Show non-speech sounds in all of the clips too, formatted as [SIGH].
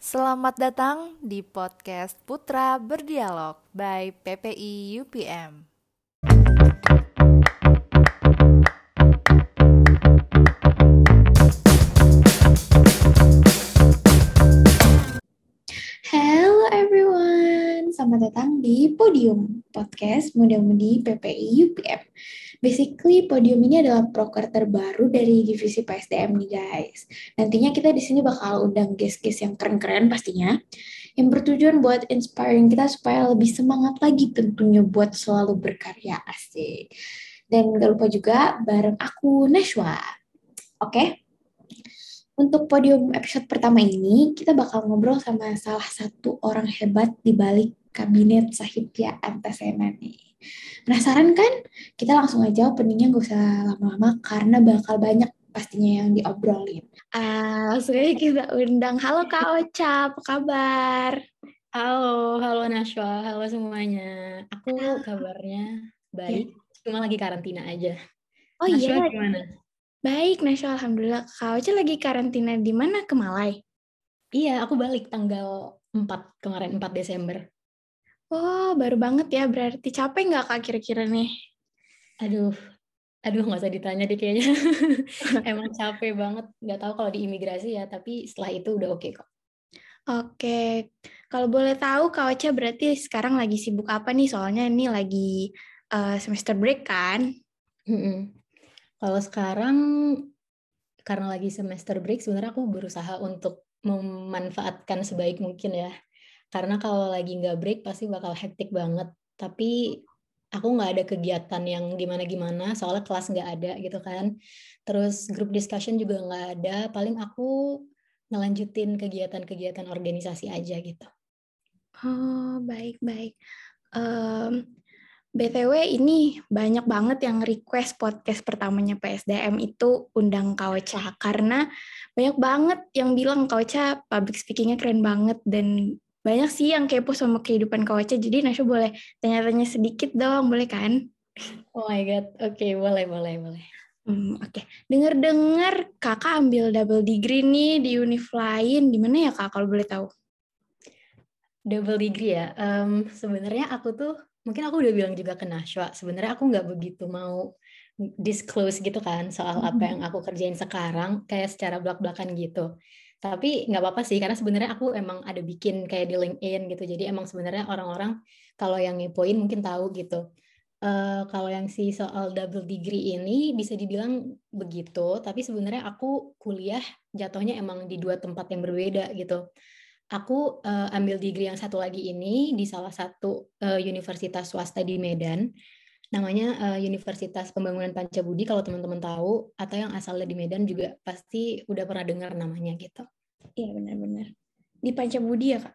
Selamat datang di podcast Putra Berdialog by PPI UPM. Di Podium Podcast Muda-Mudi PPI UPM. Basically, Podium ini adalah proker terbaru dari divisi PSDM nih guys. Nantinya kita di sini bakal undang guest-guest yang keren-keren pastinya, yang bertujuan buat inspiring kita supaya lebih semangat lagi tentunya buat selalu berkarya asik. Dan gak lupa juga bareng aku Nashwa. Oke? Okay? Untuk podium episode pertama ini, kita bakal ngobrol sama salah satu orang hebat di balik kabinet Sahitya Antasena nih. Penasaran kan? Kita langsung aja openingnya gak usah lama-lama karena bakal banyak pastinya yang diobrolin. Uh, langsung aja kita undang. Halo Kak Ocha, apa kabar? Halo, halo Nashwa, halo semuanya. Aku kabarnya baik, ya. cuma lagi karantina aja. Oh Nashwa iya. gimana? Baik, Nasya Alhamdulillah. Kak Ocha lagi karantina di mana? Ke Malai? Iya, aku balik tanggal 4 kemarin, 4 Desember. Oh, baru banget ya. Berarti capek nggak Kak kira-kira nih? Aduh, aduh nggak usah ditanya deh kayaknya. [LAUGHS] Emang capek banget. Nggak tahu kalau di imigrasi ya, tapi setelah itu udah oke okay kok. Oke, kalau boleh tahu Kak Ocha berarti sekarang lagi sibuk apa nih? Soalnya ini lagi uh, semester break kan? Kalau sekarang karena lagi semester break sebenarnya aku berusaha untuk memanfaatkan sebaik mungkin ya. Karena kalau lagi nggak break pasti bakal hektik banget. Tapi aku nggak ada kegiatan yang gimana-gimana soalnya kelas nggak ada gitu kan. Terus grup discussion juga nggak ada. Paling aku ngelanjutin kegiatan-kegiatan organisasi aja gitu. Oh baik baik. Um, BTW ini banyak banget yang request podcast pertamanya PSDM itu undang Kauca karena banyak banget yang bilang Kauca public speakingnya keren banget dan banyak sih yang kepo sama kehidupan Kauca jadi Nasya boleh tanya-tanya sedikit dong boleh kan? Oh my god, oke okay, boleh boleh boleh. Hmm, Oke, okay. dengar-dengar kakak ambil double degree nih di univ lain, di mana ya kak kalau boleh tahu? Double degree ya, um, sebenarnya aku tuh mungkin aku udah bilang juga ke Nashwa, sebenarnya aku nggak begitu mau disclose gitu kan soal apa yang aku kerjain sekarang kayak secara belak-belakan gitu. Tapi nggak apa-apa sih karena sebenarnya aku emang ada bikin kayak di LinkedIn gitu. Jadi emang sebenarnya orang-orang kalau yang ngepoin mungkin tahu gitu. Uh, kalau yang si soal double degree ini bisa dibilang begitu, tapi sebenarnya aku kuliah jatuhnya emang di dua tempat yang berbeda gitu aku uh, ambil degree yang satu lagi ini di salah satu uh, universitas swasta di Medan namanya uh, Universitas Pembangunan Pancabudi kalau teman-teman tahu atau yang asalnya di Medan juga pasti udah pernah dengar namanya gitu. Iya benar-benar. Di Pancabudi ya kak?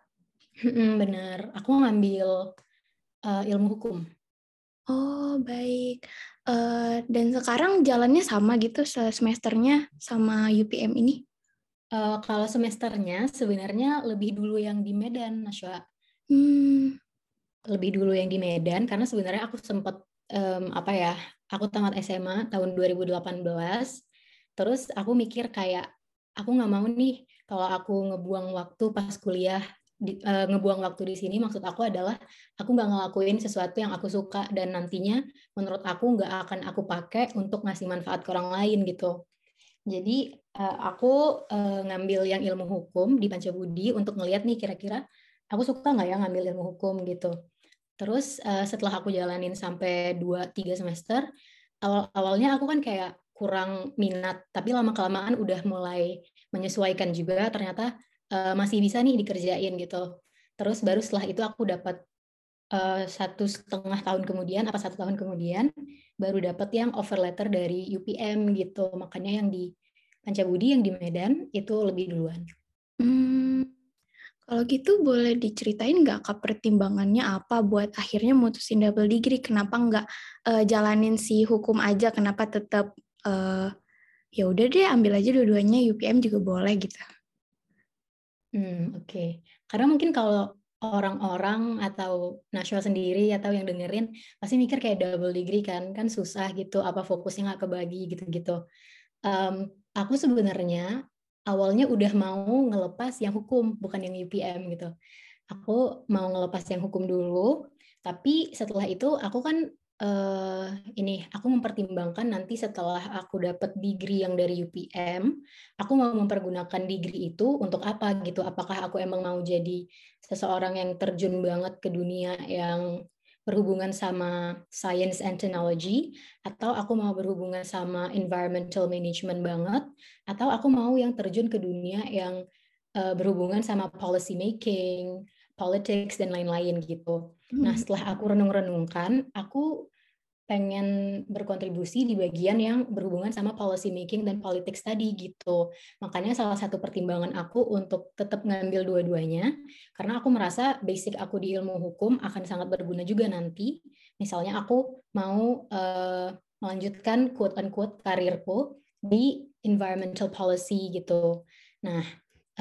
benar. Aku ngambil uh, ilmu hukum. Oh baik. Uh, dan sekarang jalannya sama gitu semesternya sama UPM ini? Uh, kalau semesternya sebenarnya lebih dulu yang di Medan, Nasya. Hmm. Lebih dulu yang di Medan karena sebenarnya aku sempat um, apa ya? Aku tamat SMA tahun 2018. Terus aku mikir kayak aku nggak mau nih kalau aku ngebuang waktu pas kuliah di, uh, ngebuang waktu di sini maksud aku adalah aku nggak ngelakuin sesuatu yang aku suka dan nantinya menurut aku nggak akan aku pakai untuk ngasih manfaat ke orang lain gitu jadi uh, aku uh, ngambil yang ilmu hukum di Pancabudi untuk ngeliat nih kira-kira aku suka nggak ya ngambil ilmu hukum gitu. Terus uh, setelah aku jalanin sampai 2-3 semester, awal-awalnya aku kan kayak kurang minat, tapi lama-kelamaan udah mulai menyesuaikan juga, ternyata uh, masih bisa nih dikerjain gitu. Terus baru setelah itu aku dapat uh, satu setengah tahun kemudian, apa satu tahun kemudian, baru dapat yang offer letter dari UPM gitu. Makanya yang di Pancabudi yang di Medan itu lebih duluan. Hmm, kalau gitu boleh diceritain nggak kak pertimbangannya apa buat akhirnya mutusin double degree? Kenapa nggak uh, jalanin si hukum aja? Kenapa tetap uh, ya udah deh ambil aja dua-duanya UPM juga boleh gitu? Hmm, oke. Okay. Karena mungkin kalau orang-orang atau nasional sendiri atau yang dengerin pasti mikir kayak double degree kan kan susah gitu apa fokusnya nggak kebagi gitu-gitu um, aku sebenarnya awalnya udah mau ngelepas yang hukum bukan yang UPM gitu aku mau ngelepas yang hukum dulu tapi setelah itu aku kan uh, ini aku mempertimbangkan nanti setelah aku dapat degree yang dari UPM, aku mau mempergunakan degree itu untuk apa gitu? Apakah aku emang mau jadi seseorang yang terjun banget ke dunia yang berhubungan sama science and technology atau aku mau berhubungan sama environmental management banget atau aku mau yang terjun ke dunia yang uh, berhubungan sama policy making, politics dan lain-lain gitu. Nah, hmm. setelah aku renung-renungkan, aku pengen berkontribusi di bagian yang berhubungan sama policy making dan politics tadi gitu. Makanya salah satu pertimbangan aku untuk tetap ngambil dua-duanya karena aku merasa basic aku di ilmu hukum akan sangat berguna juga nanti. Misalnya aku mau uh, melanjutkan quote unquote karirku di environmental policy gitu. Nah,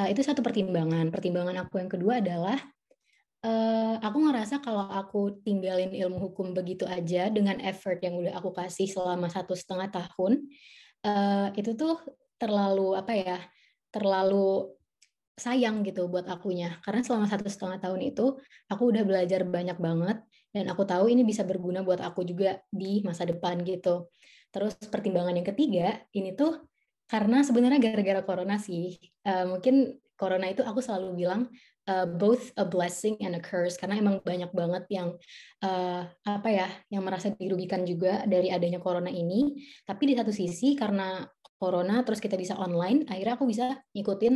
uh, itu satu pertimbangan. Pertimbangan aku yang kedua adalah Uh, aku ngerasa kalau aku tinggalin ilmu hukum begitu aja dengan effort yang udah aku kasih selama satu setengah tahun, uh, itu tuh terlalu apa ya, terlalu sayang gitu buat akunya. Karena selama satu setengah tahun itu aku udah belajar banyak banget dan aku tahu ini bisa berguna buat aku juga di masa depan gitu. Terus pertimbangan yang ketiga ini tuh karena sebenarnya gara-gara corona sih. Uh, mungkin corona itu aku selalu bilang uh, both a blessing and a curse. Karena emang banyak banget yang uh, apa ya yang merasa dirugikan juga dari adanya corona ini. Tapi di satu sisi karena corona terus kita bisa online akhirnya aku bisa ngikutin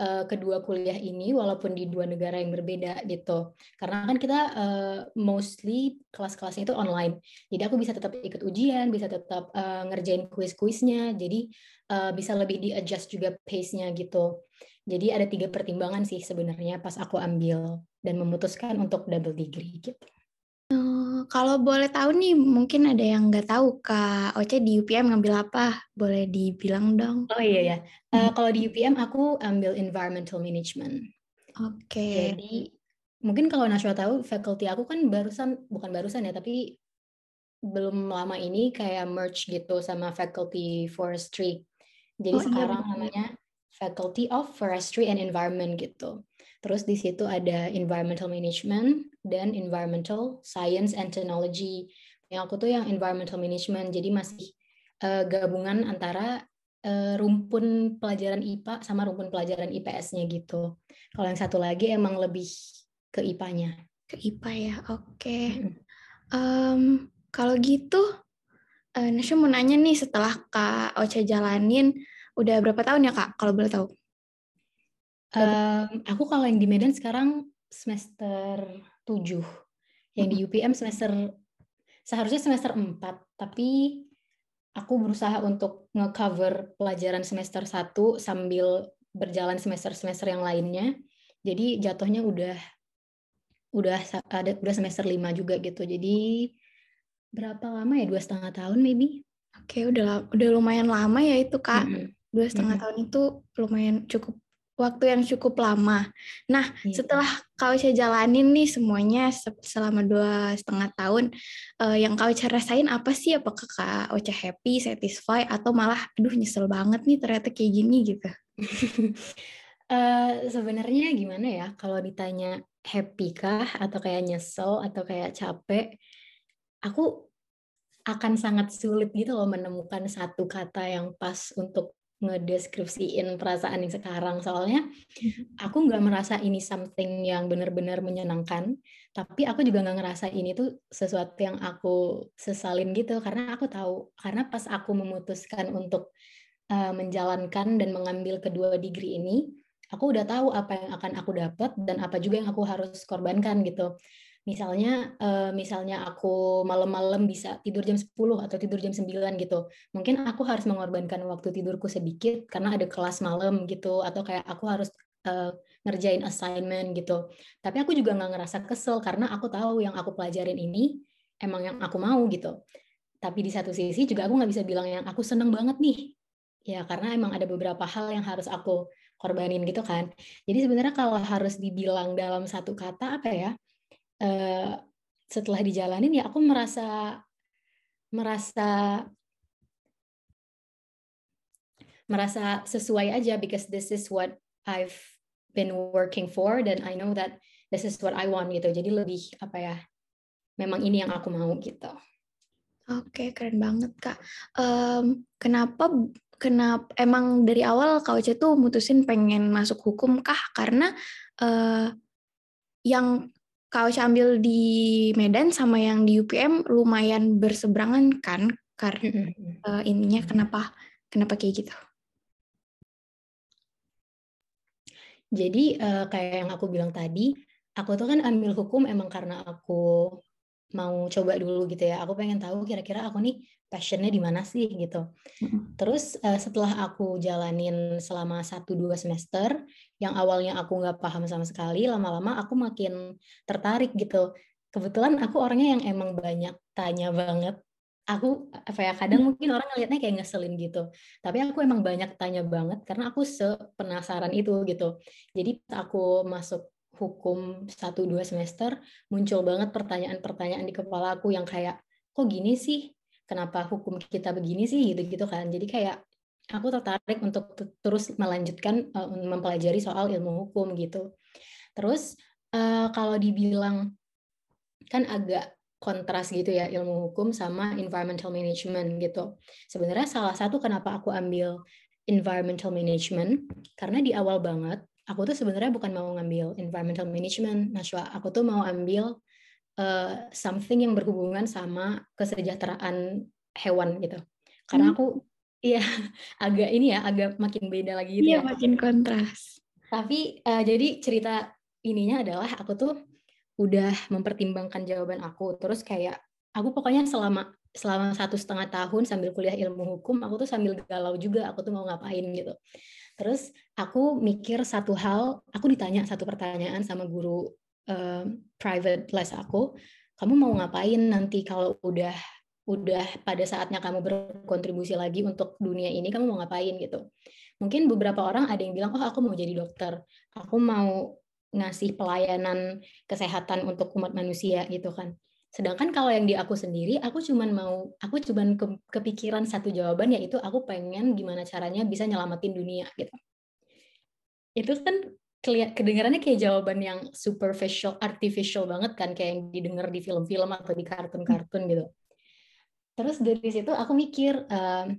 uh, kedua kuliah ini walaupun di dua negara yang berbeda gitu. Karena kan kita uh, mostly kelas-kelasnya itu online. Jadi aku bisa tetap ikut ujian bisa tetap uh, ngerjain kuis-kuisnya. Jadi uh, bisa lebih di adjust juga pace-nya gitu jadi ada tiga pertimbangan sih sebenarnya pas aku ambil dan memutuskan untuk double degree gitu. Uh, kalau boleh tahu nih, mungkin ada yang nggak tahu Kak Oce di UPM ngambil apa? Boleh dibilang dong. Oh iya ya. Uh, kalau di UPM aku ambil environmental management. Oke. Okay. Jadi mungkin kalau Nashwa tahu faculty aku kan barusan bukan barusan ya tapi belum lama ini kayak merge gitu sama faculty forestry. Jadi oh, iya, sekarang iya. namanya Faculty of Forestry and Environment gitu. Terus di situ ada Environmental Management dan Environmental Science and Technology. Yang aku tuh yang Environmental Management, jadi masih uh, gabungan antara uh, rumpun pelajaran IPA sama rumpun pelajaran IPS-nya gitu. Kalau yang satu lagi emang lebih ke IPA-nya. Ke IPA ya, oke. Okay. Um, kalau gitu, uh, Nasya mau nanya nih setelah Kak Oce jalanin, Udah berapa tahun ya Kak, kalau boleh tahu? Um, aku kalau yang di Medan sekarang semester 7. Yang di UPM semester seharusnya semester 4, tapi aku berusaha untuk nge-cover pelajaran semester 1 sambil berjalan semester-semester yang lainnya. Jadi jatuhnya udah udah ada udah semester 5 juga gitu. Jadi berapa lama ya? Dua setengah tahun maybe. Oke, udah udah lumayan lama ya itu kak. Mm -hmm dua setengah tahun itu lumayan cukup waktu yang cukup lama. Nah, yeah. setelah kau jalanin nih semuanya selama dua setengah tahun, uh, yang kau cara rasain apa sih? Apakah kak Ocha happy, satisfied, atau malah, aduh nyesel banget nih ternyata kayak gini gitu? uh, [LAUGHS] Sebenarnya gimana ya? Kalau ditanya happy kah, atau kayak nyesel, atau kayak capek, aku akan sangat sulit gitu loh menemukan satu kata yang pas untuk ngedeskripsiin perasaan yang sekarang soalnya mm-hmm. aku nggak merasa ini something yang benar-benar menyenangkan tapi aku juga nggak ngerasa ini tuh sesuatu yang aku sesalin gitu karena aku tahu karena pas aku memutuskan untuk uh, menjalankan dan mengambil kedua degree ini aku udah tahu apa yang akan aku dapat dan apa juga yang aku harus korbankan gitu misalnya uh, misalnya aku malam-malam bisa tidur jam 10 atau tidur jam 9 gitu. Mungkin aku harus mengorbankan waktu tidurku sedikit karena ada kelas malam gitu atau kayak aku harus uh, ngerjain assignment gitu. Tapi aku juga nggak ngerasa kesel karena aku tahu yang aku pelajarin ini emang yang aku mau gitu. Tapi di satu sisi juga aku nggak bisa bilang yang aku seneng banget nih. Ya karena emang ada beberapa hal yang harus aku korbanin gitu kan. Jadi sebenarnya kalau harus dibilang dalam satu kata apa ya uh, setelah dijalanin ya aku merasa merasa merasa sesuai aja because this is what I've been working for dan I know that this is what I want gitu. Jadi lebih apa ya? Memang ini yang aku mau gitu. Oke, keren banget kak. Um, kenapa kenapa emang dari awal Kak Oce tuh mutusin pengen masuk hukum kah? Karena uh, yang Oce ambil di Medan sama yang di UPM lumayan berseberangan kan? Karena uh, ininya kenapa kenapa kayak gitu? Jadi uh, kayak yang aku bilang tadi, aku tuh kan ambil hukum emang karena aku mau coba dulu gitu ya. Aku pengen tahu kira-kira aku nih passionnya di mana sih gitu. Terus uh, setelah aku jalanin selama satu dua semester, yang awalnya aku nggak paham sama sekali, lama-lama aku makin tertarik gitu. Kebetulan aku orangnya yang emang banyak tanya banget. Aku apa ya kadang mungkin orang ngelihatnya kayak ngeselin gitu. Tapi aku emang banyak tanya banget karena aku sepenasaran itu gitu. Jadi aku masuk hukum satu dua semester muncul banget pertanyaan-pertanyaan di kepala aku yang kayak kok gini sih kenapa hukum kita begini sih gitu-gitu kan. Jadi kayak aku tertarik untuk terus melanjutkan uh, mempelajari soal ilmu hukum gitu. Terus uh, kalau dibilang kan agak kontras gitu ya ilmu hukum sama environmental management gitu. Sebenarnya salah satu kenapa aku ambil environmental management karena di awal banget aku tuh sebenarnya bukan mau ngambil environmental management, Nashwa. Aku tuh mau ambil uh, something yang berhubungan sama kesejahteraan hewan gitu. Karena hmm. aku iya [LAUGHS] agak ini ya agak makin beda lagi gitu iya, ya. makin kontras. Tapi uh, jadi cerita ininya adalah aku tuh udah mempertimbangkan jawaban aku. Terus kayak aku pokoknya selama selama satu setengah tahun sambil kuliah ilmu hukum aku tuh sambil galau juga aku tuh mau ngapain gitu. Terus aku mikir satu hal, aku ditanya satu pertanyaan sama guru private les aku, kamu mau ngapain nanti kalau udah udah pada saatnya kamu berkontribusi lagi untuk dunia ini, kamu mau ngapain gitu. Mungkin beberapa orang ada yang bilang, oh aku mau jadi dokter, aku mau ngasih pelayanan kesehatan untuk umat manusia gitu kan. Sedangkan kalau yang di aku sendiri, aku cuman mau, aku cuman ke, kepikiran satu jawaban yaitu aku pengen gimana caranya bisa nyelamatin dunia gitu. Itu kan kedengarannya kayak jawaban yang superficial, artificial banget kan, kayak yang didengar di film-film atau di kartun-kartun gitu. Terus dari situ aku mikir, uh,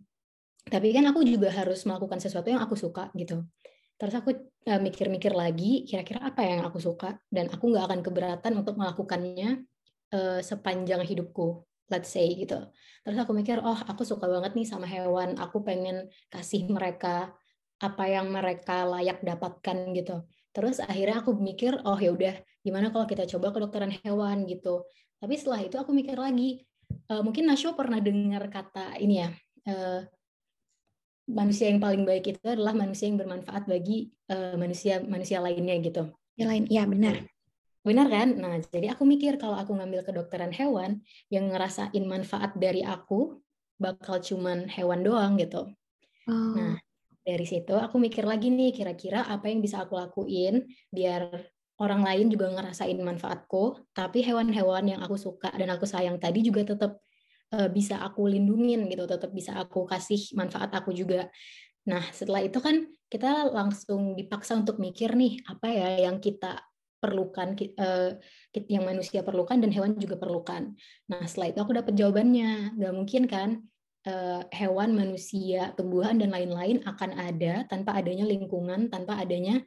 tapi kan aku juga harus melakukan sesuatu yang aku suka gitu. Terus aku uh, mikir-mikir lagi, kira-kira apa yang aku suka, dan aku nggak akan keberatan untuk melakukannya uh, sepanjang hidupku, let's say gitu. Terus aku mikir, oh aku suka banget nih sama hewan, aku pengen kasih mereka apa yang mereka layak dapatkan gitu. Terus akhirnya aku mikir, oh ya udah, gimana kalau kita coba kedokteran hewan gitu. Tapi setelah itu aku mikir lagi, uh, mungkin Nasyo pernah dengar kata ini ya, uh, manusia yang paling baik itu adalah manusia yang bermanfaat bagi uh, manusia manusia lainnya gitu. Yang lain, ya benar. Benar kan? Nah, jadi aku mikir kalau aku ngambil kedokteran hewan, yang ngerasain manfaat dari aku bakal cuman hewan doang gitu. Oh. Nah, dari situ aku mikir lagi nih kira-kira apa yang bisa aku lakuin biar orang lain juga ngerasain manfaatku tapi hewan-hewan yang aku suka dan aku sayang tadi juga tetap uh, bisa aku lindungin gitu tetap bisa aku kasih manfaat aku juga nah setelah itu kan kita langsung dipaksa untuk mikir nih apa ya yang kita perlukan uh, yang manusia perlukan dan hewan juga perlukan nah setelah itu aku dapat jawabannya nggak mungkin kan uh, hewan, manusia, tumbuhan dan lain-lain akan ada tanpa adanya lingkungan, tanpa adanya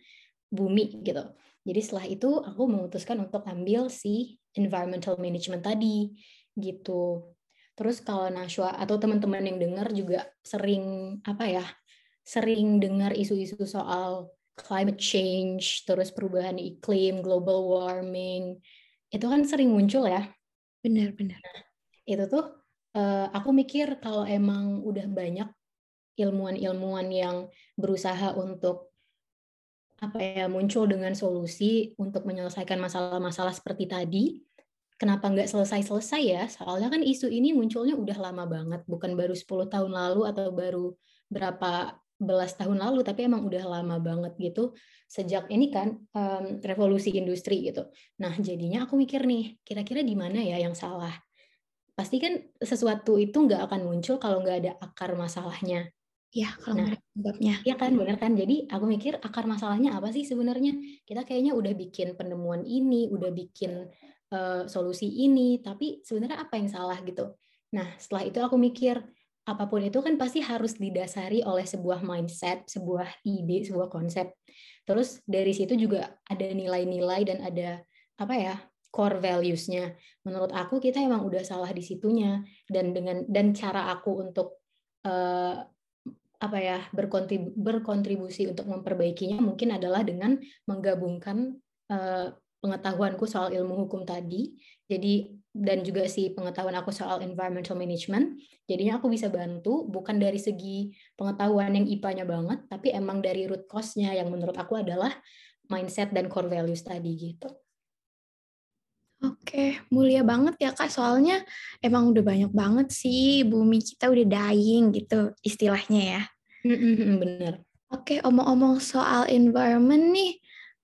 bumi gitu. Jadi setelah itu aku memutuskan untuk ambil si environmental management tadi gitu. Terus kalau Nashwa atau teman-teman yang dengar juga sering apa ya? Sering dengar isu-isu soal climate change, terus perubahan iklim, global warming. Itu kan sering muncul ya. Benar-benar. Nah, itu tuh uh, aku mikir kalau emang udah banyak ilmuwan-ilmuwan yang berusaha untuk apa ya muncul dengan solusi untuk menyelesaikan masalah-masalah seperti tadi kenapa nggak selesai-selesai ya soalnya kan isu ini munculnya udah lama banget bukan baru 10 tahun lalu atau baru berapa belas tahun lalu tapi emang udah lama banget gitu sejak ini kan um, revolusi industri gitu nah jadinya aku mikir nih kira-kira di mana ya yang salah pasti kan sesuatu itu nggak akan muncul kalau nggak ada akar masalahnya. Ya, kalau Nah, penyebabnya. Iya kan, bener kan? Jadi aku mikir akar masalahnya apa sih sebenarnya? Kita kayaknya udah bikin penemuan ini, udah bikin uh, solusi ini, tapi sebenarnya apa yang salah gitu? Nah, setelah itu aku mikir apa pun itu kan pasti harus didasari oleh sebuah mindset, sebuah ide, sebuah konsep. Terus dari situ juga ada nilai-nilai dan ada apa ya core values-nya. Menurut aku kita emang udah salah di situnya dan dengan dan cara aku untuk uh, apa ya berkontribu, berkontribusi untuk memperbaikinya mungkin adalah dengan menggabungkan uh, pengetahuanku soal ilmu hukum tadi jadi dan juga si pengetahuan aku soal environmental management jadinya aku bisa bantu bukan dari segi pengetahuan yang IPA-nya banget tapi emang dari root cause-nya yang menurut aku adalah mindset dan core values tadi gitu Oke, mulia banget ya Kak. Soalnya emang udah banyak banget sih bumi kita udah dying gitu istilahnya ya. Bener. Oke, omong-omong soal environment nih,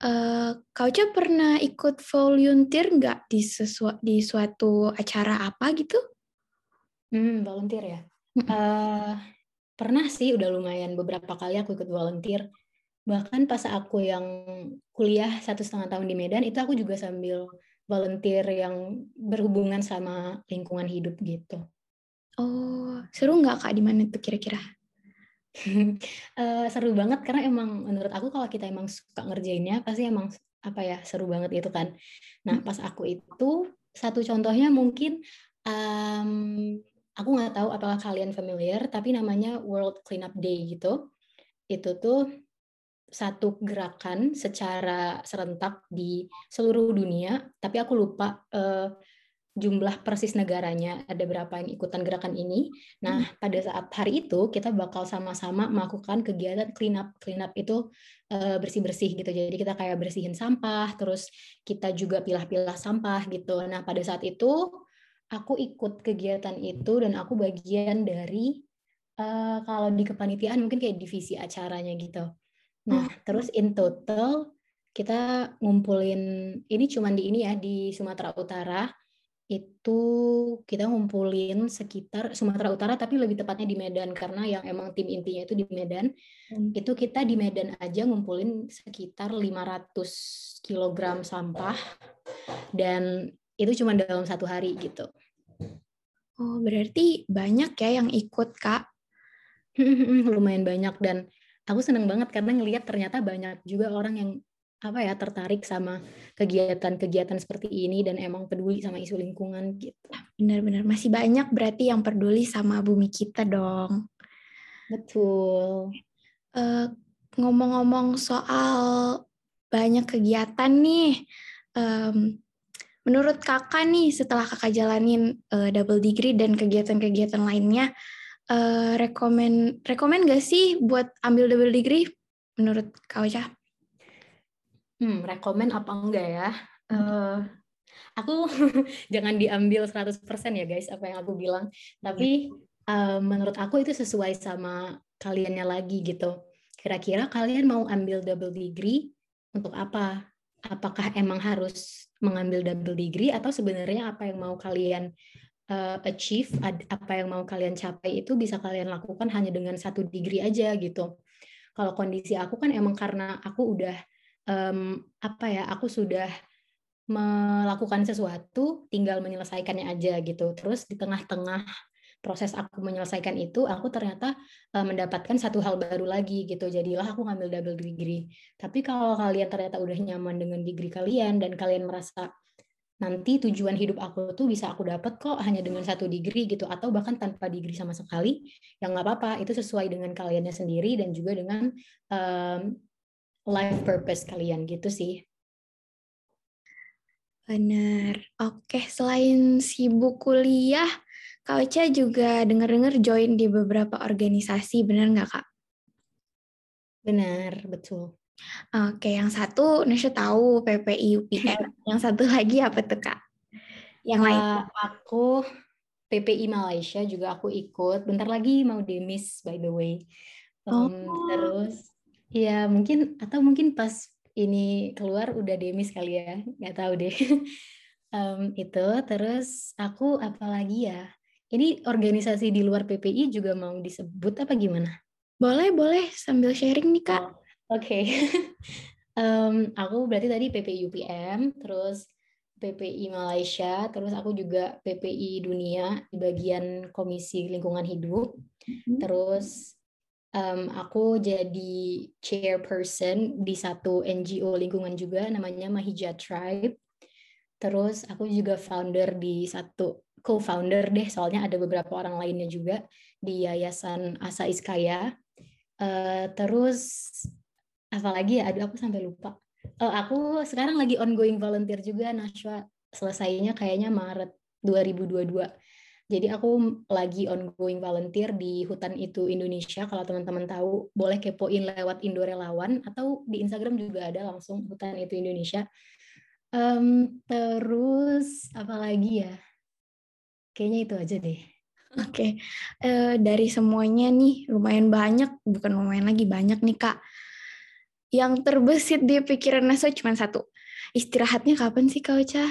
uh, Kak Uca pernah ikut volunteer nggak di, sesu di suatu acara apa gitu? Hmm, volunteer ya? Uh, pernah sih, udah lumayan beberapa kali aku ikut volunteer. Bahkan pas aku yang kuliah satu setengah tahun di Medan, itu aku juga sambil volunteer yang berhubungan sama lingkungan hidup gitu. Oh, seru nggak kak di mana tuh kira-kira? Uh, [LAUGHS] seru banget karena emang menurut aku kalau kita emang suka ngerjainnya pasti emang apa ya seru banget itu kan. Nah pas aku itu satu contohnya mungkin um, aku nggak tahu apakah kalian familiar tapi namanya World Cleanup Day gitu. Itu tuh satu gerakan secara serentak di seluruh dunia, tapi aku lupa uh, jumlah persis negaranya, ada berapa yang ikutan gerakan ini. Nah, hmm. pada saat hari itu kita bakal sama-sama melakukan kegiatan clean up. Clean up itu uh, bersih-bersih gitu. Jadi kita kayak bersihin sampah, terus kita juga pilah-pilah sampah gitu. Nah, pada saat itu aku ikut kegiatan itu dan aku bagian dari uh, kalau di kepanitiaan mungkin kayak divisi acaranya gitu. Nah, hmm. terus in total kita ngumpulin ini cuman di ini ya di Sumatera Utara itu kita ngumpulin sekitar Sumatera Utara tapi lebih tepatnya di Medan karena yang emang tim intinya itu di Medan. Hmm. Itu kita di Medan aja ngumpulin sekitar 500 kg sampah dan itu cuma dalam satu hari gitu. Oh, berarti banyak ya yang ikut, Kak? [LAUGHS] Lumayan banyak dan aku seneng banget karena ngelihat ternyata banyak juga orang yang apa ya tertarik sama kegiatan-kegiatan seperti ini dan emang peduli sama isu lingkungan gitu. Benar-benar masih banyak berarti yang peduli sama bumi kita dong. Betul. Uh, ngomong-ngomong soal banyak kegiatan nih, um, menurut kakak nih setelah kakak jalanin uh, double degree dan kegiatan-kegiatan lainnya, uh, rekomen rekomen gak sih buat ambil double degree menurut Kak Ocha? Hmm, rekomen apa enggak ya? Uh, aku [LAUGHS] jangan diambil 100% ya guys apa yang aku bilang. Tapi uh, menurut aku itu sesuai sama kaliannya lagi gitu. Kira-kira kalian mau ambil double degree untuk apa? Apakah emang harus mengambil double degree atau sebenarnya apa yang mau kalian uh, achieve apa yang mau kalian capai itu bisa kalian lakukan hanya dengan satu degree aja gitu. Kalau kondisi aku kan emang karena aku udah um, apa ya, aku sudah melakukan sesuatu, tinggal menyelesaikannya aja gitu. Terus di tengah-tengah proses aku menyelesaikan itu, aku ternyata uh, mendapatkan satu hal baru lagi gitu. Jadilah aku ngambil double degree. Tapi kalau kalian ternyata udah nyaman dengan degree kalian dan kalian merasa nanti tujuan hidup aku tuh bisa aku dapat kok hanya dengan satu degree gitu atau bahkan tanpa degree sama sekali yang nggak apa-apa itu sesuai dengan kaliannya sendiri dan juga dengan um, life purpose kalian gitu sih benar oke selain sibuk kuliah Kak Ocha juga dengar-dengar join di beberapa organisasi benar nggak kak benar betul Oke, yang satu Nesha tahu PPI UPM. yang satu lagi apa tuh Kak? Yang lain? Uh, aku PPI Malaysia juga aku ikut. Bentar lagi mau demis by the way. Um, oh. Terus ya mungkin atau mungkin pas ini keluar udah demis kali ya, nggak tahu deh. [LAUGHS] um, itu terus aku apalagi ya? Ini organisasi di luar PPI juga mau disebut apa gimana? Boleh, boleh sambil sharing nih Kak. Oh, Oke. [LAUGHS] Okay. um, aku berarti tadi PPI UPM, terus PPI Malaysia, terus aku juga PPI Dunia di bagian Komisi Lingkungan Hidup. Hmm. Terus um, aku jadi chairperson di satu NGO lingkungan juga namanya Mahija Tribe. Terus aku juga founder di satu co-founder deh, soalnya ada beberapa orang lainnya juga di Yayasan Asa Iskaya. Uh, terus apalagi ya, aduh aku sampai lupa. Uh, aku sekarang lagi ongoing volunteer juga, Nashwa. Selesainya kayaknya Maret 2022. Jadi aku lagi ongoing volunteer di Hutan Itu Indonesia. Kalau teman-teman tahu, boleh kepoin lewat Indo Relawan atau di Instagram juga ada langsung Hutan Itu Indonesia. Um, terus apa lagi ya? Kayaknya itu aja deh. [LAUGHS] Oke, okay. uh, eh, dari semuanya nih lumayan banyak, bukan lumayan lagi banyak nih kak. Yang terbesit di pikiran Nasa cuma satu, istirahatnya kapan sih kak Ocha?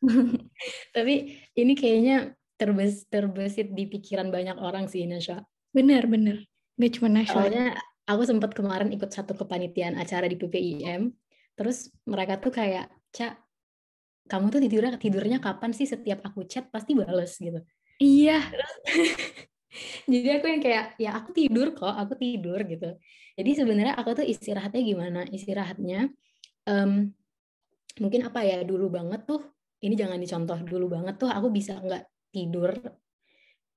[LAUGHS] Tapi ini kayaknya terbes terbesit di pikiran banyak orang sih Nasya. Bener bener, gak cuma Nasya. Soalnya aku sempat kemarin ikut satu kepanitiaan acara di PPIM, terus mereka tuh kayak, Cak, kamu tuh tidurnya tidurnya kapan sih? Setiap aku chat pasti bales gitu. Iya. [LAUGHS] Jadi aku yang kayak ya aku tidur kok aku tidur gitu. Jadi sebenarnya aku tuh istirahatnya gimana? Istirahatnya um, mungkin apa ya dulu banget tuh ini jangan dicontoh dulu banget tuh aku bisa nggak tidur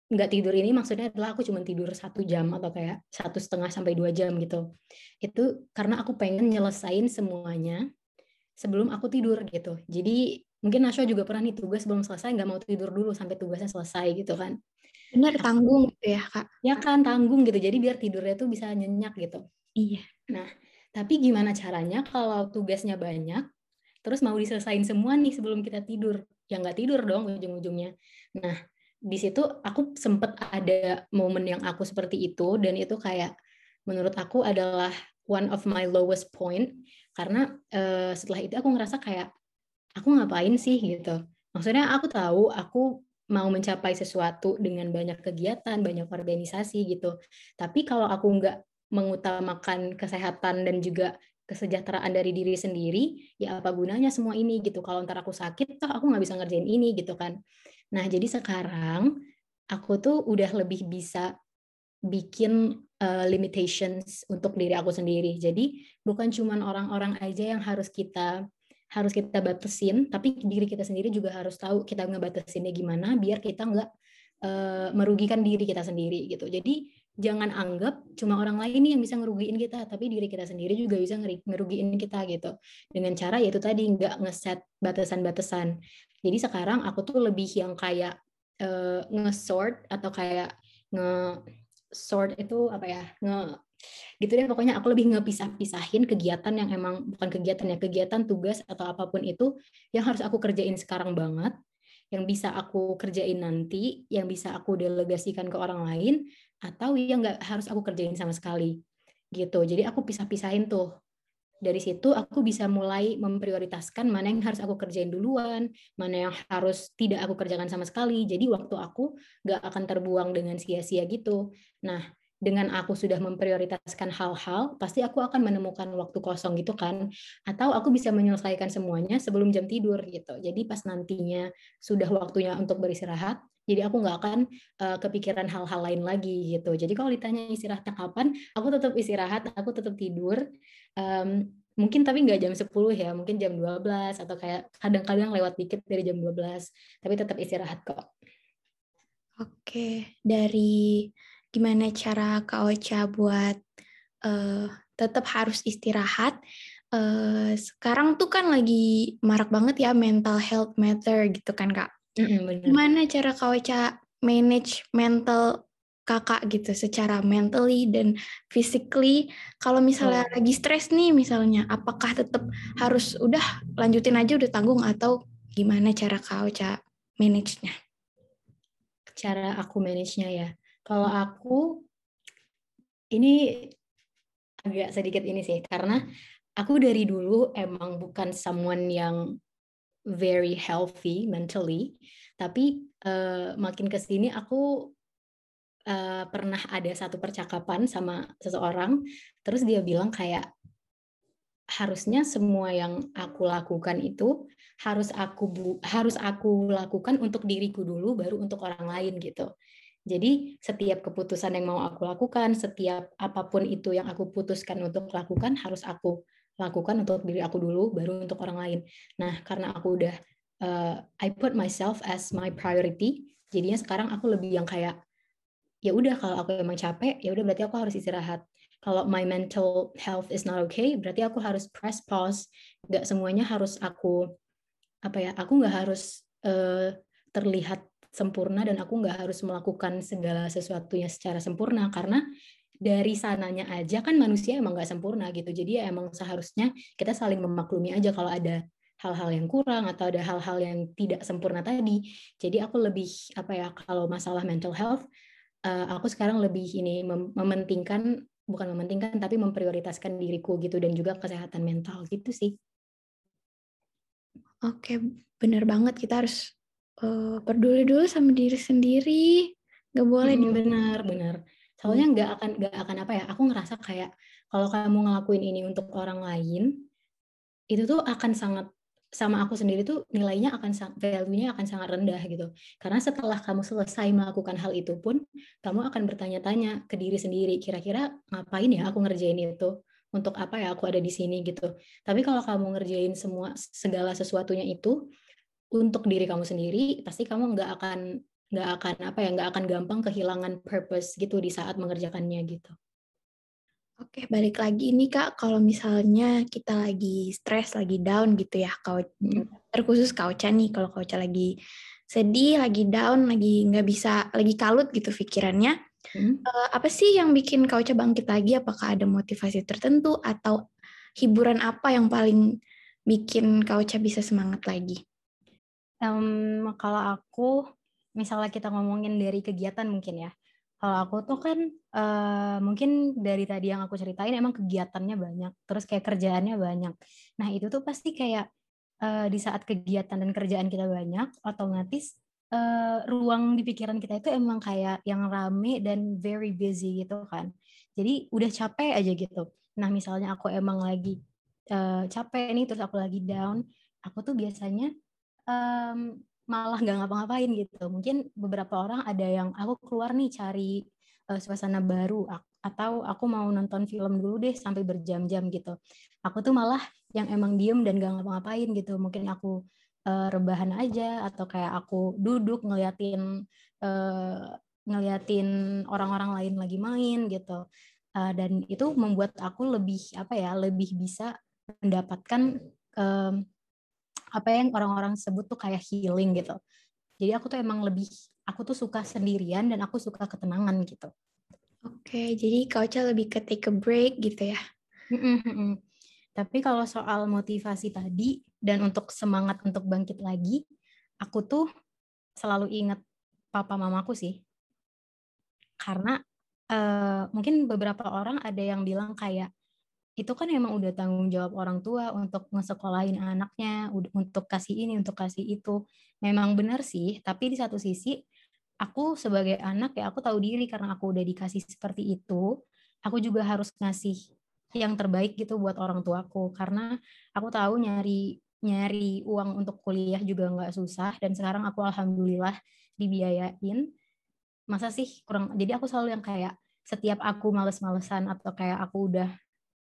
nggak tidur ini maksudnya adalah aku cuma tidur satu jam atau kayak satu setengah sampai dua jam gitu itu karena aku pengen nyelesain semuanya sebelum aku tidur gitu. Jadi mungkin Nasya juga pernah nih tugas belum selesai nggak mau tidur dulu sampai tugasnya selesai gitu kan. Benar tanggung gitu ya kak. Ya kan tanggung gitu. Jadi biar tidurnya tuh bisa nyenyak gitu. Iya. Nah tapi gimana caranya kalau tugasnya banyak terus mau diselesain semua nih sebelum kita tidur? Ya nggak tidur dong ujung-ujungnya. Nah di situ aku sempet ada momen yang aku seperti itu dan itu kayak menurut aku adalah one of my lowest point. Karena uh, setelah itu aku ngerasa kayak aku ngapain sih? gitu. Maksudnya aku tahu aku mau mencapai sesuatu dengan banyak kegiatan banyak organisasi gitu. Tapi kalau aku nggak mengutamakan kesehatan dan juga kesejahteraan dari diri sendiri ya apa gunanya semua ini gitu kalau ntar aku sakit toh aku nggak bisa ngerjain ini gitu kan nah jadi sekarang aku tuh udah lebih bisa bikin uh, limitations untuk diri aku sendiri. Jadi bukan cuma orang-orang aja yang harus kita harus kita batasin, tapi diri kita sendiri juga harus tahu kita ngebatasinnya gimana biar kita nggak uh, merugikan diri kita sendiri gitu. Jadi jangan anggap cuma orang lain yang bisa ngerugiin kita, tapi diri kita sendiri juga bisa ngerugiin kita gitu. Dengan cara yaitu tadi nggak ngeset batasan-batasan. Jadi sekarang aku tuh lebih yang kayak uh, nge-sort atau kayak nge sort itu apa ya nge gitu deh pokoknya aku lebih ngepisah-pisahin kegiatan yang emang bukan kegiatan ya kegiatan tugas atau apa pun itu yang harus aku kerjain sekarang banget yang bisa aku kerjain nanti yang bisa aku delegasikan ke orang lain atau yang nggak harus aku kerjain sama sekali gitu jadi aku pisah-pisahin tuh dari situ aku bisa mulai memprioritaskan mana yang harus aku kerjain duluan, mana yang harus tidak aku kerjakan sama sekali. Jadi waktu aku nggak akan terbuang dengan sia-sia gitu. Nah, dengan aku sudah memprioritaskan hal-hal, pasti aku akan menemukan waktu kosong gitu kan. Atau aku bisa menyelesaikan semuanya sebelum jam tidur gitu. Jadi pas nantinya sudah waktunya untuk beristirahat, jadi aku nggak akan uh, kepikiran hal-hal lain lagi gitu. Jadi kalau ditanya istirahatnya kapan, aku tetap istirahat, aku tetap tidur. Um, mungkin tapi nggak jam 10 ya, mungkin jam 12 atau kayak kadang-kadang lewat dikit dari jam 12, tapi tetap istirahat kok. Oke, dari gimana cara Kak Ocha buat uh, tetap harus istirahat. Uh, sekarang tuh kan lagi marak banget ya mental health matter gitu kan Kak. Mm-hmm, Gimana cara kau Ocha manage mental kakak gitu secara mentally dan physically kalau misalnya oh. lagi stres nih misalnya apakah tetap harus udah lanjutin aja udah tanggung atau gimana cara kau Ocha manage-nya? Cara aku manage-nya ya. Kalau aku ini agak sedikit ini sih karena aku dari dulu emang bukan someone yang very healthy mentally, tapi uh, makin ke sini aku uh, pernah ada satu percakapan sama seseorang, terus dia bilang kayak harusnya semua yang aku lakukan itu harus aku bu, harus aku lakukan untuk diriku dulu baru untuk orang lain gitu. Jadi setiap keputusan yang mau aku lakukan, setiap apa pun itu yang aku putuskan untuk lakukan harus aku lakukan untuk diri aku dulu baru untuk orang lain. Nah, karena aku udah uh, I put myself as my priority, jadinya sekarang aku lebih yang kayak ya udah kalau aku emang capek, ya udah berarti aku harus istirahat kalau my mental health is not okay, berarti aku harus press pause. Gak semuanya harus aku apa ya? Aku nggak harus uh, terlihat sempurna dan aku nggak harus melakukan segala sesuatunya secara sempurna karena dari sananya aja kan manusia emang nggak sempurna gitu. Jadi ya emang seharusnya kita saling memaklumi aja kalau ada hal-hal yang kurang atau ada hal-hal yang tidak sempurna tadi. Jadi aku lebih apa ya kalau masalah mental health, uh, aku sekarang lebih ini mem mementingkan bukan mementingkan tapi memprioritaskan diriku gitu dan juga kesehatan mental gitu sih. Oke, bener banget kita harus uh, peduli dulu sama diri sendiri. Gak boleh hmm, bener bener. Soalnya hmm. nggak akan nggak akan apa ya? Aku ngerasa kayak kalau kamu ngelakuin ini untuk orang lain itu tuh akan sangat sama aku sendiri tuh nilainya akan value-nya akan sangat rendah gitu. Karena setelah kamu selesai melakukan hal itu pun kamu akan bertanya-tanya ke diri sendiri, kira-kira ngapain ya aku ngerjain itu? Untuk apa ya aku ada di sini gitu. Tapi kalau kamu ngerjain semua segala sesuatunya itu untuk diri kamu sendiri, pasti kamu nggak akan nggak akan apa ya nggak akan gampang kehilangan purpose gitu di saat mengerjakannya gitu. Oke, balik lagi nih Kak, kalau misalnya kita lagi stres, lagi down gitu ya, kau hmm. terkhusus Kauca nih, kalau Kauca lagi sedih, lagi down, lagi nggak bisa, lagi kalut gitu pikirannya, hmm. uh, apa sih yang bikin Kauca bangkit lagi? Apakah ada motivasi tertentu atau hiburan apa yang paling bikin Kauca bisa semangat lagi? Um, kalau aku, misalnya kita ngomongin dari kegiatan mungkin ya, kalau aku tuh kan uh, mungkin dari tadi yang aku ceritain emang kegiatannya banyak, terus kayak kerjaannya banyak. Nah itu tuh pasti kayak uh, di saat kegiatan dan kerjaan kita banyak, otomatis uh, ruang di pikiran kita itu emang kayak yang rame dan very busy gitu kan. Jadi udah capek aja gitu. Nah misalnya aku emang lagi uh, capek nih, terus aku lagi down, aku tuh biasanya um, malah nggak ngapa-ngapain gitu. Mungkin beberapa orang ada yang aku keluar nih cari uh, suasana baru atau aku mau nonton film dulu deh sampai berjam-jam gitu. Aku tuh malah yang emang diem dan gak ngapa-ngapain gitu. Mungkin aku uh, rebahan aja atau kayak aku duduk ngeliatin uh, ngeliatin orang-orang lain lagi main gitu. Uh, dan itu membuat aku lebih apa ya lebih bisa mendapatkan um, apa yang orang-orang sebut tuh kayak healing gitu. Jadi aku tuh emang lebih aku tuh suka sendirian dan aku suka ketenangan gitu. Oke, jadi Kauca lebih ke take a break gitu ya. Tapi kalau soal motivasi tadi dan untuk semangat untuk bangkit lagi, aku tuh selalu ingat papa mamaku sih. Karena uh, mungkin beberapa orang ada yang bilang kayak itu kan emang udah tanggung jawab orang tua untuk ngesekolahin anaknya, untuk kasih ini, untuk kasih itu. Memang benar sih, tapi di satu sisi aku sebagai anak ya aku tahu diri karena aku udah dikasih seperti itu, aku juga harus ngasih yang terbaik gitu buat orang tuaku karena aku tahu nyari nyari uang untuk kuliah juga nggak susah dan sekarang aku alhamdulillah dibiayain masa sih kurang jadi aku selalu yang kayak setiap aku males-malesan atau kayak aku udah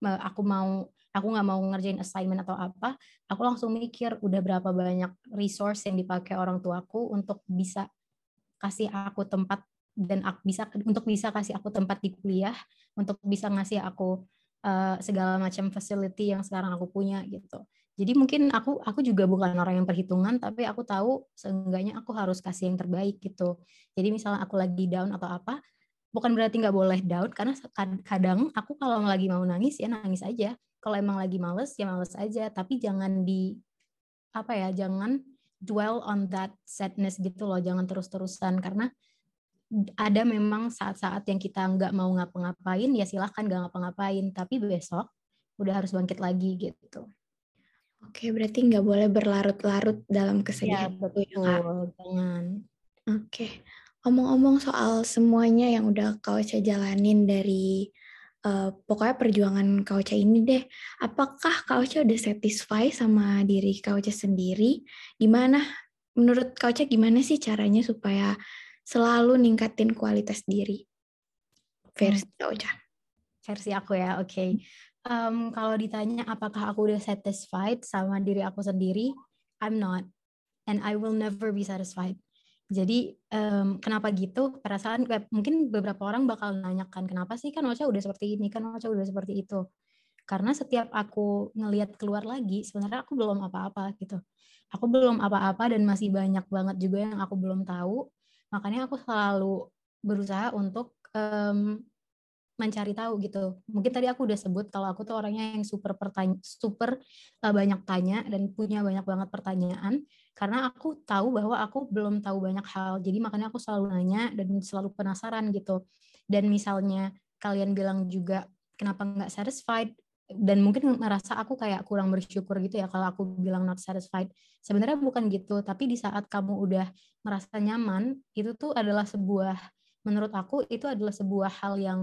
aku mau aku nggak mau ngerjain assignment atau apa, aku langsung mikir udah berapa banyak resource yang dipakai orang tuaku untuk bisa kasih aku tempat dan aku bisa untuk bisa kasih aku tempat di kuliah, untuk bisa ngasih aku uh, segala macam facility yang sekarang aku punya gitu. Jadi mungkin aku aku juga bukan orang yang perhitungan, tapi aku tahu seenggaknya aku harus kasih yang terbaik gitu. Jadi misalnya aku lagi down atau apa, bukan berarti nggak boleh down karena kadang aku kalau lagi mau nangis ya nangis aja kalau emang lagi males ya males aja tapi jangan di apa ya jangan dwell on that sadness gitu loh jangan terus-terusan karena ada memang saat-saat yang kita nggak mau ngapa-ngapain ya silahkan nggak ngapa-ngapain tapi besok udah harus bangkit lagi gitu Oke, berarti nggak boleh berlarut-larut dalam kesedihan. Ya, betul. Ya, Jangan. Oke. Omong-omong soal semuanya yang udah Kak Ocha jalanin dari uh, pokoknya perjuangan Kak Ocha ini deh, apakah Kak Ocha udah satisfied sama diri Kak Ocha sendiri? Gimana? Menurut Kak Ocha gimana sih caranya supaya selalu ningkatin kualitas diri? Versi Ocha. Versi aku ya, oke. Okay. Um, kalau ditanya apakah aku udah satisfied sama diri aku sendiri, I'm not. And I will never be satisfied jadi um, kenapa gitu? Perasaan mungkin beberapa orang bakal nanyakan kenapa sih kan Ocha udah seperti ini, kan Ocha udah seperti itu. Karena setiap aku ngelihat keluar lagi, sebenarnya aku belum apa-apa gitu. Aku belum apa-apa dan masih banyak banget juga yang aku belum tahu. Makanya aku selalu berusaha untuk um, mencari tahu gitu. Mungkin tadi aku udah sebut kalau aku tuh orangnya yang super pertanya super uh, banyak tanya dan punya banyak banget pertanyaan karena aku tahu bahwa aku belum tahu banyak hal. Jadi makanya aku selalu nanya dan selalu penasaran gitu. Dan misalnya kalian bilang juga kenapa nggak satisfied dan mungkin merasa aku kayak kurang bersyukur gitu ya kalau aku bilang not satisfied. Sebenarnya bukan gitu, tapi di saat kamu udah merasa nyaman, itu tuh adalah sebuah menurut aku itu adalah sebuah hal yang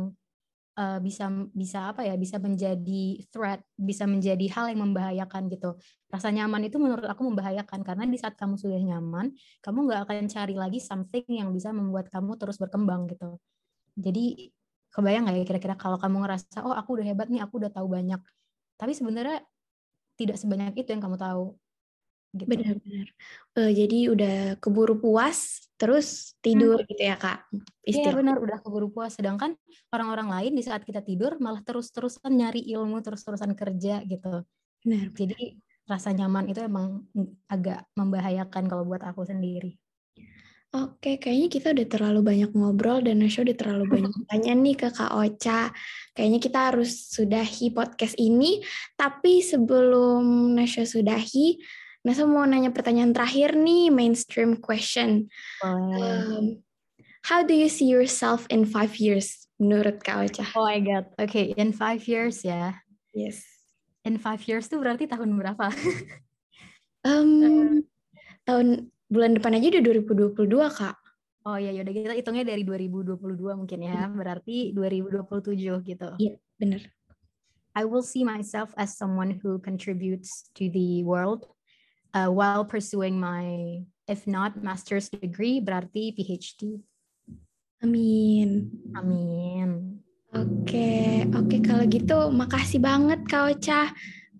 uh, bisa bisa apa ya bisa menjadi threat bisa menjadi hal yang membahayakan gitu. Rasa nyaman itu menurut aku membahayakan karena di saat kamu sudah nyaman kamu nggak akan cari lagi something yang bisa membuat kamu terus berkembang gitu. Jadi kebayang nggak ya kira-kira kalau kamu ngerasa oh aku udah hebat nih aku udah tahu banyak. Tapi sebenarnya tidak sebanyak itu yang kamu tahu gitu. Benar-benar. Uh, jadi udah keburu puas, terus tidur hmm. gitu ya kak? Iya benar, udah keburu puas. Sedangkan orang-orang lain di saat kita tidur malah terus-terusan nyari ilmu, terus-terusan kerja gitu. Benar. Jadi rasa nyaman itu emang agak membahayakan kalau buat aku sendiri. Oke, kayaknya kita udah terlalu banyak ngobrol dan Nasya udah terlalu [LAUGHS] banyak tanya nih ke Kak Ocha. Kayaknya kita harus sudahi podcast ini. Tapi sebelum Nasya sudahi, Nasa mau nanya pertanyaan terakhir nih, mainstream question. Um, how do you see yourself in five years menurut Kak Ocha? Oh my God. Oke, okay, in five years ya. Yes. In five years tuh berarti tahun berapa? [LAUGHS] um, uh, tahun bulan depan aja udah 2022 Kak. Oh iya, yaudah kita hitungnya dari 2022 mungkin ya. Berarti 2027 gitu. Iya, benar. I will see myself as someone who contributes to the world uh, while pursuing my if not master's degree berarti PhD. Amin. Amin. Oke, oke kalau gitu makasih banget Kak Ocha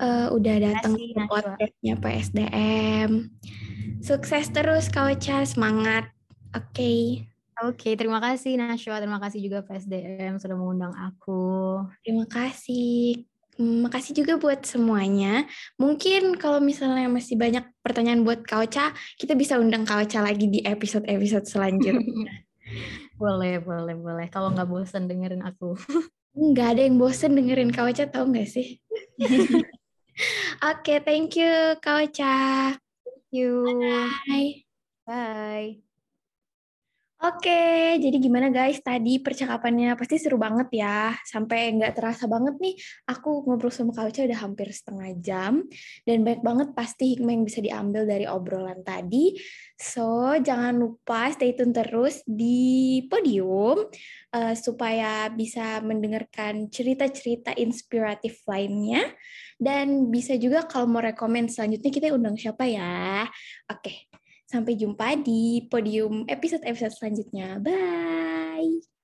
uh, udah datang ke podcastnya PSDM. Sukses terus Kak Ocha, semangat. Oke. Okay. Oke, okay, terima kasih Nashwa, terima kasih juga PSDM sudah mengundang aku. Terima kasih. Makasih juga buat semuanya. Mungkin kalau misalnya masih banyak pertanyaan buat Kauca, kita bisa undang Kauca lagi di episode-episode selanjutnya. [LAUGHS] boleh, boleh, boleh. Kalau nggak bosen dengerin aku. Nggak ada yang bosen dengerin Kauca, tau nggak sih? [LAUGHS] Oke, okay, thank you Kauca. Thank you. Bye. Bye. Oke, jadi gimana guys? Tadi percakapannya pasti seru banget ya. Sampai nggak terasa banget nih, aku ngobrol sama Kak Uca udah hampir setengah jam. Dan banyak banget pasti hikmah yang bisa diambil dari obrolan tadi. So, jangan lupa stay tune terus di podium uh, supaya bisa mendengarkan cerita-cerita inspiratif lainnya. Dan bisa juga kalau mau rekomend selanjutnya kita undang siapa ya. Oke. Sampai jumpa di podium episode-episode selanjutnya. Bye!